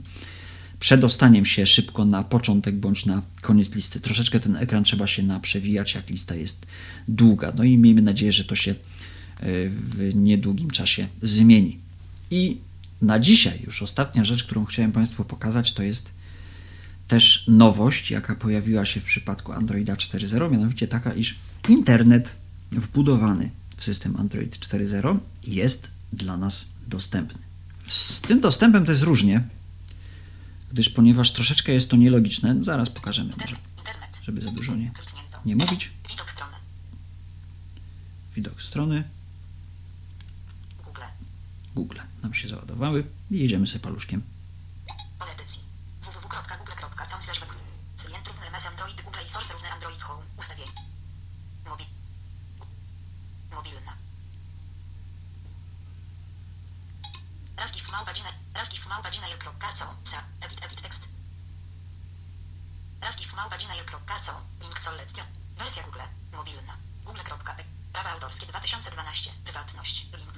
przedostaniem się szybko na początek bądź na koniec listy. Troszeczkę ten ekran trzeba się naprzewijać, jak lista jest długa. No i miejmy nadzieję, że to się w niedługim czasie zmieni. I na dzisiaj już ostatnia rzecz, którą chciałem Państwu pokazać, to jest też nowość, jaka pojawiła się w przypadku Androida 4.0, mianowicie taka, iż internet wbudowany w system Android 4.0 jest dla nas dostępny. Z tym dostępem to jest różnie, gdyż ponieważ troszeczkę jest to nielogiczne, zaraz pokażemy może, żeby za dużo nie, nie mówić. Widok strony. Widok strony Google. Google nam się załadowały i jedziemy sobie paluszkiem. Pole edycji. www.google.com. Klient równy MS Android Google i Source równy Android Home. Ustawień. Mobil. Mobilna. Rafgif małpa gmail. Rafgif małpa gmail.co. Sa. Edit edit tekst. Rafgif małpa gmail.co. Link collection. Wersja Google. Mobilna. Google.e. Prawa autorskie 2012. Prywatność. Link.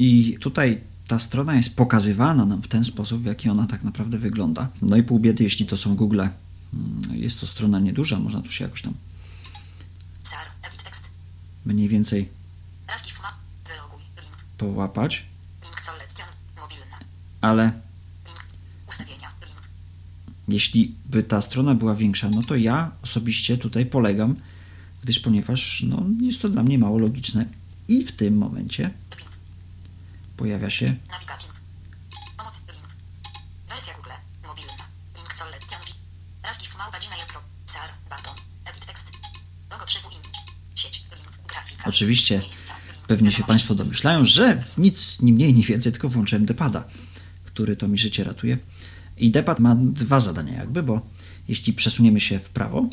I tutaj ta strona jest pokazywana nam w ten sposób, w jaki ona tak naprawdę wygląda. No i pół biedy, jeśli to są Google. mm, Jest to strona nieduża, można tu się jakoś tam mniej więcej połapać, ale jeśli by ta strona była większa, no to ja osobiście tutaj polegam, gdyż ponieważ no, jest to dla mnie mało logiczne i w tym momencie. Pojawia się Nawigating. Pomoc. Link. Wersja Google. Mobilna. Link małpa gmail. Sar. Baton. Edit tekst. Logo 3 w image. Sieć. Link. Grafika. Oczywiście. Pewnie się. Państwo domyślają, że nic ni mniej, ni więcej, tylko włączyłem depada, który to mi życie ratuje. I depad ma dwa zadania jakby, bo jeśli przesuniemy się w prawo,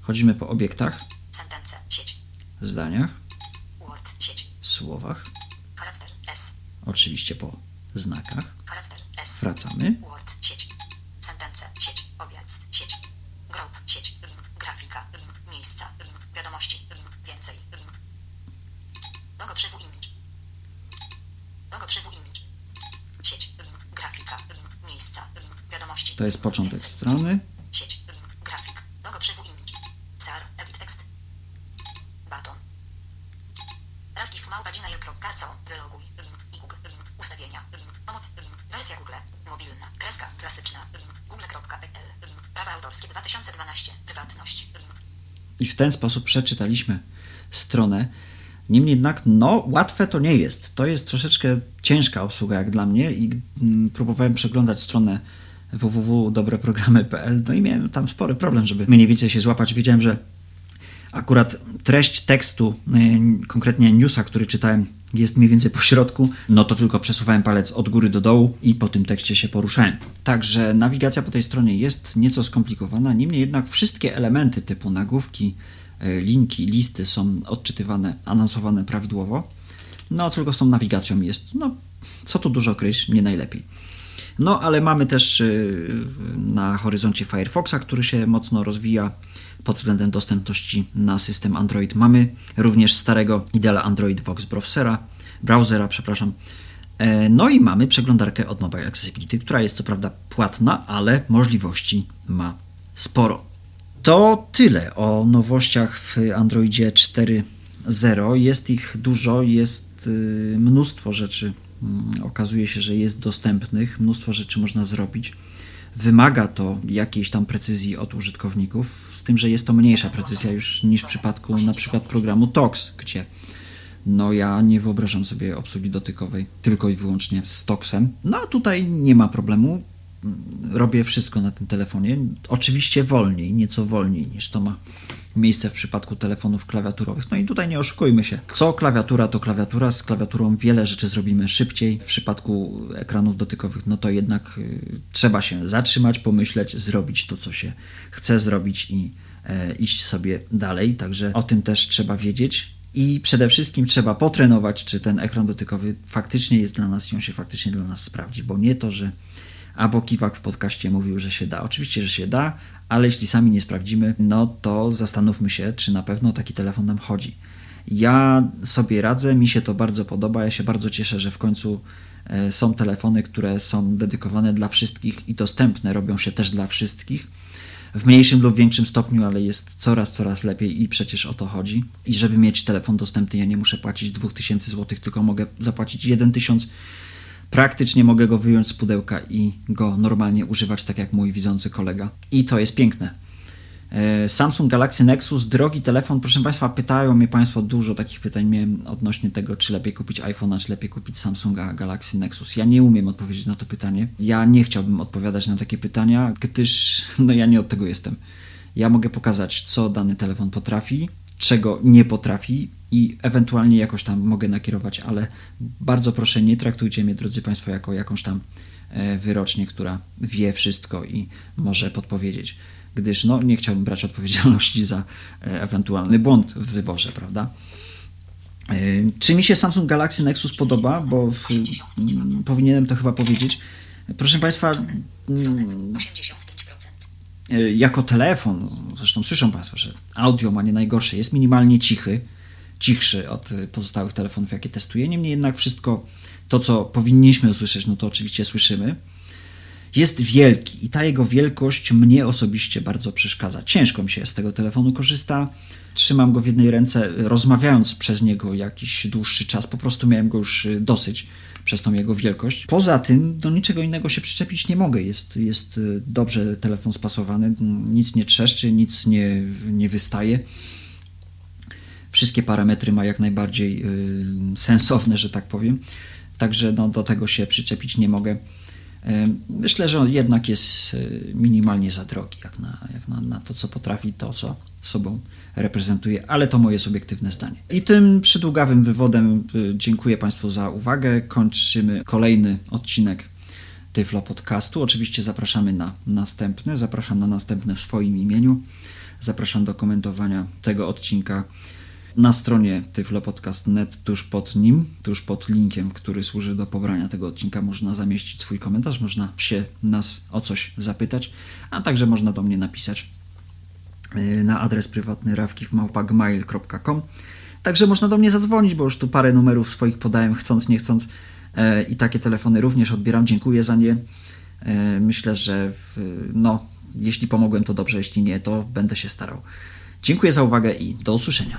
chodzimy po obiektach, zdaniach, słowach, oczywiście po znakach. Wracamy. Word, sieć. Sentence, sieć. Obiekt, sieć. Group, sieć. Link, grafika, link, miejsca, link, wiadomości, link, więcej, link. Logo drzewu image. Logo drzewu image. Sieć, link, grafika, link, miejsca, link, wiadomości. To jest początek strony. Sieć, link, grafik, logo drzewu image. Sar, edit text. Baton. Radkiw małpa.gmail.co, wyloguj, link, i Google, link, ustawienia, link, pomoc, link, wersja Google, mobilna, kreska, klasyczna, link, google.pl, link, prawa autorskie 2012, prywatność, link. I w ten sposób przeczytaliśmy stronę. Niemniej jednak, no, łatwe to nie jest. To jest troszeczkę ciężka obsługa jak dla mnie i mm, próbowałem przeglądać stronę www.dobreprogramy.pl no i miałem tam spory problem, żeby mniej więcej się złapać. Wiedziałem, że akurat treść tekstu, y, konkretnie newsa, który czytałem, jest mniej więcej po środku, no to tylko przesuwałem palec od góry do dołu i po tym tekście się poruszałem. Także nawigacja po tej stronie jest nieco skomplikowana, niemniej jednak wszystkie elementy typu nagłówki, y, linki, listy są odczytywane, anonsowane prawidłowo. No tylko z tą nawigacją jest, no co tu dużo kryć, nie najlepiej. No, ale mamy też y, na horyzoncie Firefoxa, który się mocno rozwija pod względem dostępności na system Android. Mamy również starego Ideala Android Box Browsera, browsera, przepraszam. E, No i mamy przeglądarkę od Mobile Accessibility, która jest co prawda płatna, ale możliwości ma sporo. To tyle o nowościach w Androidzie 4.0. Jest ich dużo, jest y, mnóstwo rzeczy. mm, Okazuje się, że jest dostępnych, mnóstwo rzeczy można zrobić. Wymaga to jakiejś tam precyzji od użytkowników, z tym, że jest to mniejsza precyzja już niż w przypadku na przykład programu TOX, gdzie no ja nie wyobrażam sobie obsługi dotykowej tylko i wyłącznie z TOXem. No a tutaj nie ma problemu. Robię wszystko na tym telefonie. Oczywiście wolniej, nieco wolniej niż to ma miejsce w przypadku telefonów klawiaturowych. No i tutaj nie oszukujmy się. Co klawiatura, to klawiatura. Z klawiaturą wiele rzeczy zrobimy szybciej. W przypadku ekranów dotykowych, no to jednak y, trzeba się zatrzymać, pomyśleć, zrobić to, co się chce zrobić i e, iść sobie dalej. Także o tym też trzeba wiedzieć. I przede wszystkim trzeba potrenować, czy ten ekran dotykowy faktycznie jest dla nas i on się faktycznie dla nas sprawdzi, bo nie to, że Abo Kiwak w podcaście mówił, że się da. Oczywiście, że się da, ale jeśli sami nie sprawdzimy, no to zastanówmy się, czy na pewno taki telefon nam chodzi. Ja sobie radzę, mi się to bardzo podoba. Ja się bardzo cieszę, że w końcu e, są telefony, które są dedykowane dla wszystkich i dostępne, robią się też dla wszystkich. W mniejszym lub większym stopniu, ale jest coraz, coraz lepiej i przecież o to chodzi. I żeby mieć telefon dostępny, ja nie muszę płacić 2000 zł, tylko mogę zapłacić 1000 praktycznie mogę go wyjąć z pudełka i go normalnie używać, tak jak mój widzący kolega. I to jest piękne. E, Samsung Galaxy Nexus, drogi telefon. Proszę Państwa, pytają mnie Państwo dużo takich pytań miałem odnośnie tego, czy lepiej kupić iPhone'a, czy lepiej kupić Samsunga Galaxy Nexus. Ja nie umiem odpowiedzieć na to pytanie. Ja nie chciałbym odpowiadać na takie pytania, gdyż no ja nie od tego jestem. Ja mogę pokazać, co dany telefon potrafi, czego nie potrafi i ewentualnie jakoś tam mogę nakierować, ale bardzo proszę, nie traktujcie mnie, drodzy Państwo, jako jakąś tam e, wyrocznię, która wie wszystko i może podpowiedzieć, gdyż no, nie chciałbym brać odpowiedzialności za e, ewentualny błąd w wyborze, prawda? E, Czy mi się Samsung Galaxy Nexus podoba? Bo w, m, powinienem to chyba powiedzieć. Proszę Państwa, m, 85%. E, jako telefon, zresztą słyszą Państwo, że audio ma nie najgorsze, jest minimalnie cichy, cichszy od e, pozostałych telefonów, jakie testuję. Niemniej jednak wszystko to, co powinniśmy usłyszeć, no to oczywiście słyszymy. Jest wielki i ta jego wielkość mnie osobiście bardzo przeszkadza. Ciężko mi się z tego telefonu korzysta. Trzymam go w jednej ręce, rozmawiając przez niego jakiś dłuższy czas. Po prostu miałem go już y, dosyć przez tą jego wielkość. Poza tym do niczego innego się przyczepić nie mogę. Jest, jest y, dobrze telefon spasowany, nic nie trzeszczy, nic nie, nie wystaje. Wszystkie parametry ma jak najbardziej y, sensowne, że tak powiem. Także no, do tego się przyczepić nie mogę. Myślę, że on jednak jest y, minimalnie za drogi, jak na, jak na, na to, co potrafi, to, co sobą reprezentuje, ale to moje subiektywne zdanie. I tym przydługawym wywodem y, dziękuję Państwu za uwagę. Kończymy kolejny odcinek Tyflo Podcastu. Oczywiście zapraszamy na następne, zapraszam na następne w swoim imieniu. Zapraszam do komentowania tego odcinka na stronie tyflopodcast.net tuż pod nim, tuż pod linkiem, który służy do pobrania tego odcinka można zamieścić swój komentarz, można się nas o coś zapytać, a także można do mnie napisać y, na adres prywatny rawkiwmałpagmail.com Także można do mnie zadzwonić, bo już tu parę numerów swoich podałem, chcąc, nie chcąc e, i takie telefony również odbieram, dziękuję za nie. E, myślę, że w, no, jeśli pomogłem to dobrze, jeśli nie, to będę się starał. Dziękuję za uwagę i do usłyszenia.